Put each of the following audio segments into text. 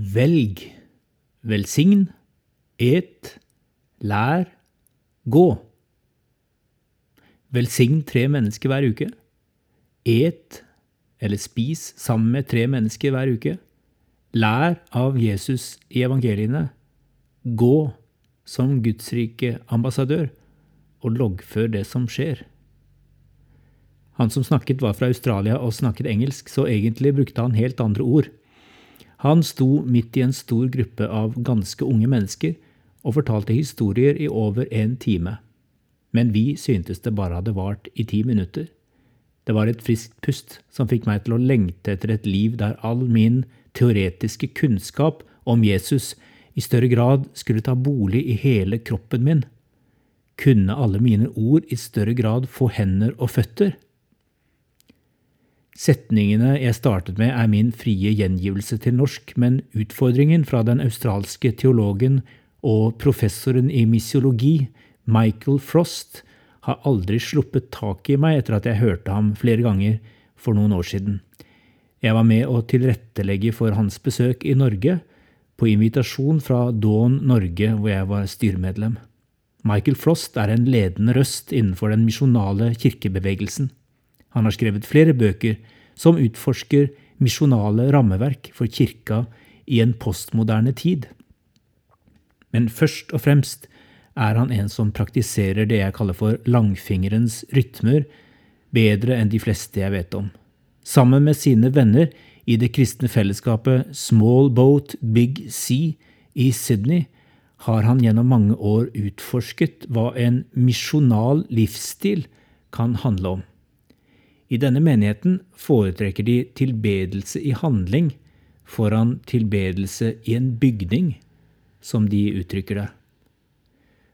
Velg, velsign, et, lær, gå. Velsign tre mennesker hver uke. Et eller spis sammen med tre mennesker hver uke. Lær av Jesus i evangeliene. Gå som Guds rike ambassadør, og loggfør det som skjer. Han som snakket, var fra Australia og snakket engelsk, så egentlig brukte han helt andre ord. Han sto midt i en stor gruppe av ganske unge mennesker og fortalte historier i over en time. Men vi syntes det bare hadde vart i ti minutter. Det var et friskt pust som fikk meg til å lengte etter et liv der all min teoretiske kunnskap om Jesus i større grad skulle ta bolig i hele kroppen min. Kunne alle mine ord i større grad få hender og føtter? Setningene jeg startet med, er min frie gjengivelse til norsk, men utfordringen fra den australske teologen og professoren i misiologi, Michael Frost, har aldri sluppet tak i meg etter at jeg hørte ham flere ganger for noen år siden. Jeg var med å tilrettelegge for hans besøk i Norge, på invitasjon fra Dawn Norge, hvor jeg var styremedlem. Michael Frost er en ledende røst innenfor den misjonale kirkebevegelsen. Han har skrevet flere bøker som utforsker misjonale rammeverk for kirka i en postmoderne tid. Men først og fremst er han en som praktiserer det jeg kaller for langfingerens rytmer, bedre enn de fleste jeg vet om. Sammen med sine venner i det kristne fellesskapet Small Boat Big Sea i Sydney har han gjennom mange år utforsket hva en misjonal livsstil kan handle om. I denne menigheten foretrekker de tilbedelse i handling foran tilbedelse i en bygning, som de uttrykker det.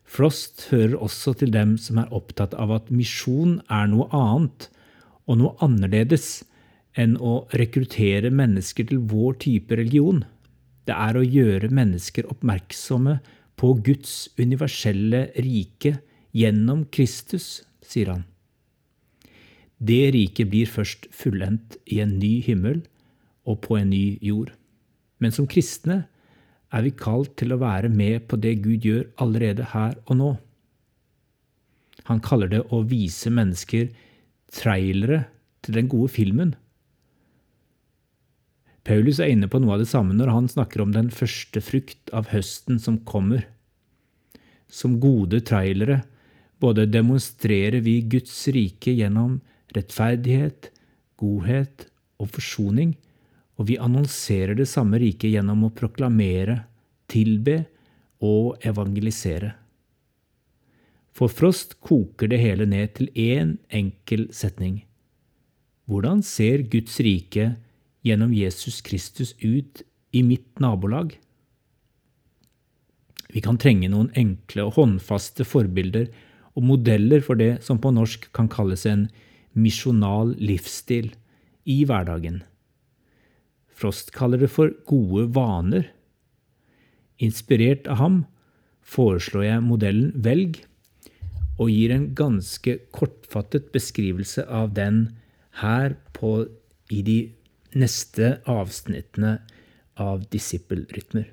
Frost hører også til dem som er opptatt av at misjon er noe annet og noe annerledes enn å rekruttere mennesker til vår type religion. Det er å gjøre mennesker oppmerksomme på Guds universelle rike gjennom Kristus, sier han. Det riket blir først fullendt i en ny himmel og på en ny jord. Men som kristne er vi kalt til å være med på det Gud gjør allerede her og nå. Han kaller det å vise mennesker trailere til den gode filmen. Paulus er inne på noe av det samme når han snakker om den første frukt av høsten som kommer. Som gode trailere både demonstrerer vi Guds rike gjennom rettferdighet, godhet og forsoning, og vi annonserer det samme riket gjennom å proklamere, tilbe og evangelisere. For Frost koker det hele ned til én enkel setning. Hvordan ser Guds rike gjennom Jesus Kristus ut i mitt nabolag? Vi kan trenge noen enkle og håndfaste forbilder og modeller for det som på norsk kan kalles en misjonal livsstil i hverdagen. Frost kaller det for gode vaner. Inspirert av ham foreslår jeg modellen Velg, og gir en ganske kortfattet beskrivelse av den her på, i de neste avsnittene av disippelrytmer.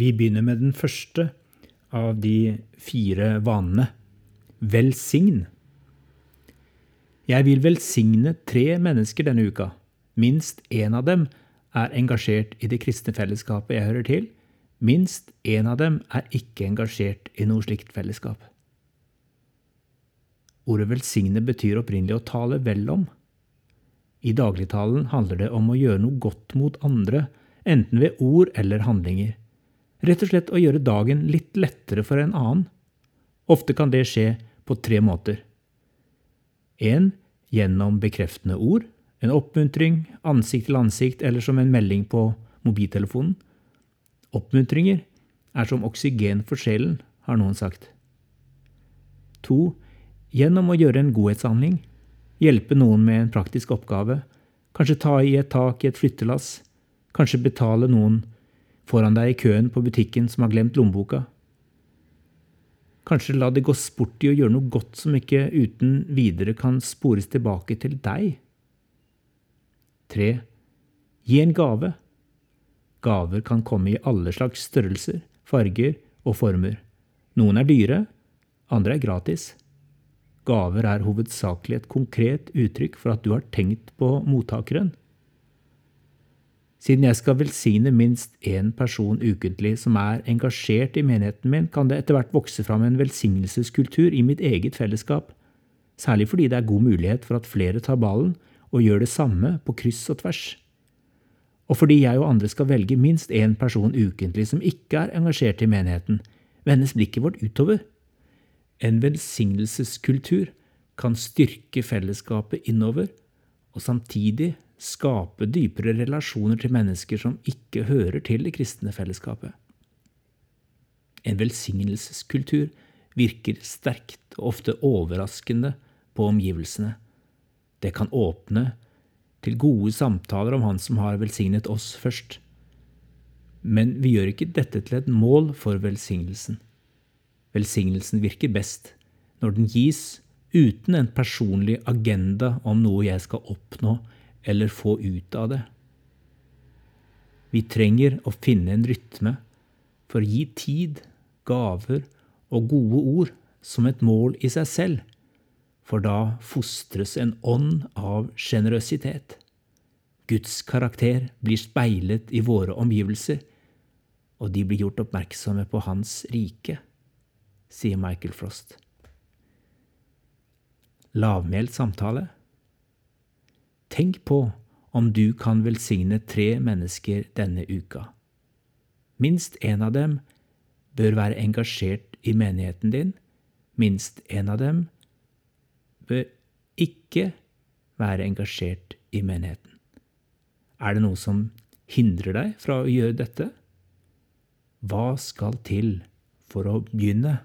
Vi begynner med den første av de fire vanene velsign. Jeg vil velsigne tre mennesker denne uka. Minst én av dem er engasjert i det kristne fellesskapet jeg hører til. Minst én av dem er ikke engasjert i noe slikt fellesskap. Ordet velsigne betyr opprinnelig å tale vel om. I dagligtalen handler det om å gjøre noe godt mot andre, enten ved ord eller handlinger. Rett og slett å gjøre dagen litt lettere for en annen. Ofte kan det skje på tre måter. En gjennom bekreftende ord, en oppmuntring, ansikt til ansikt eller som en melding på mobiltelefonen. Oppmuntringer er som oksygen for sjelen, har noen sagt. To, gjennom å gjøre en godhetshandling, hjelpe noen med en praktisk oppgave, kanskje ta i et tak i et flyttelass, kanskje betale noen foran deg i køen på butikken som har glemt lommeboka. Kanskje la det gå sport i å gjøre noe godt som ikke uten videre kan spores tilbake til deg. 3. Gi en gave. Gaver kan komme i alle slags størrelser, farger og former. Noen er dyre, andre er gratis. Gaver er hovedsakelig et konkret uttrykk for at du har tenkt på mottakeren. Siden jeg skal velsigne minst én person ukentlig som er engasjert i menigheten min, kan det etter hvert vokse fram en velsignelseskultur i mitt eget fellesskap, særlig fordi det er god mulighet for at flere tar ballen og gjør det samme på kryss og tvers. Og fordi jeg og andre skal velge minst én person ukentlig som ikke er engasjert i menigheten, vendes blikket vårt utover. En velsignelseskultur kan styrke fellesskapet innover, og samtidig skape dypere relasjoner til mennesker som ikke hører til det kristne fellesskapet. En velsignelseskultur virker sterkt og ofte overraskende på omgivelsene. Det kan åpne til gode samtaler om Han som har velsignet oss først. Men vi gjør ikke dette til et mål for velsignelsen. Velsignelsen virker best når den gis uten en personlig agenda om noe jeg skal oppnå eller få ut av det. Vi trenger å finne en rytme for å gi tid, gaver og gode ord som et mål i seg selv, for da fostres en ånd av sjenerøsitet. Guds karakter blir speilet i våre omgivelser, og de blir gjort oppmerksomme på Hans rike, sier Michael Frost. Lavmælt samtale Tenk på om du kan velsigne tre mennesker denne uka. Minst én av dem bør være engasjert i menigheten din. Minst én av dem bør ikke være engasjert i menigheten. Er det noe som hindrer deg fra å gjøre dette? Hva skal til for å begynne?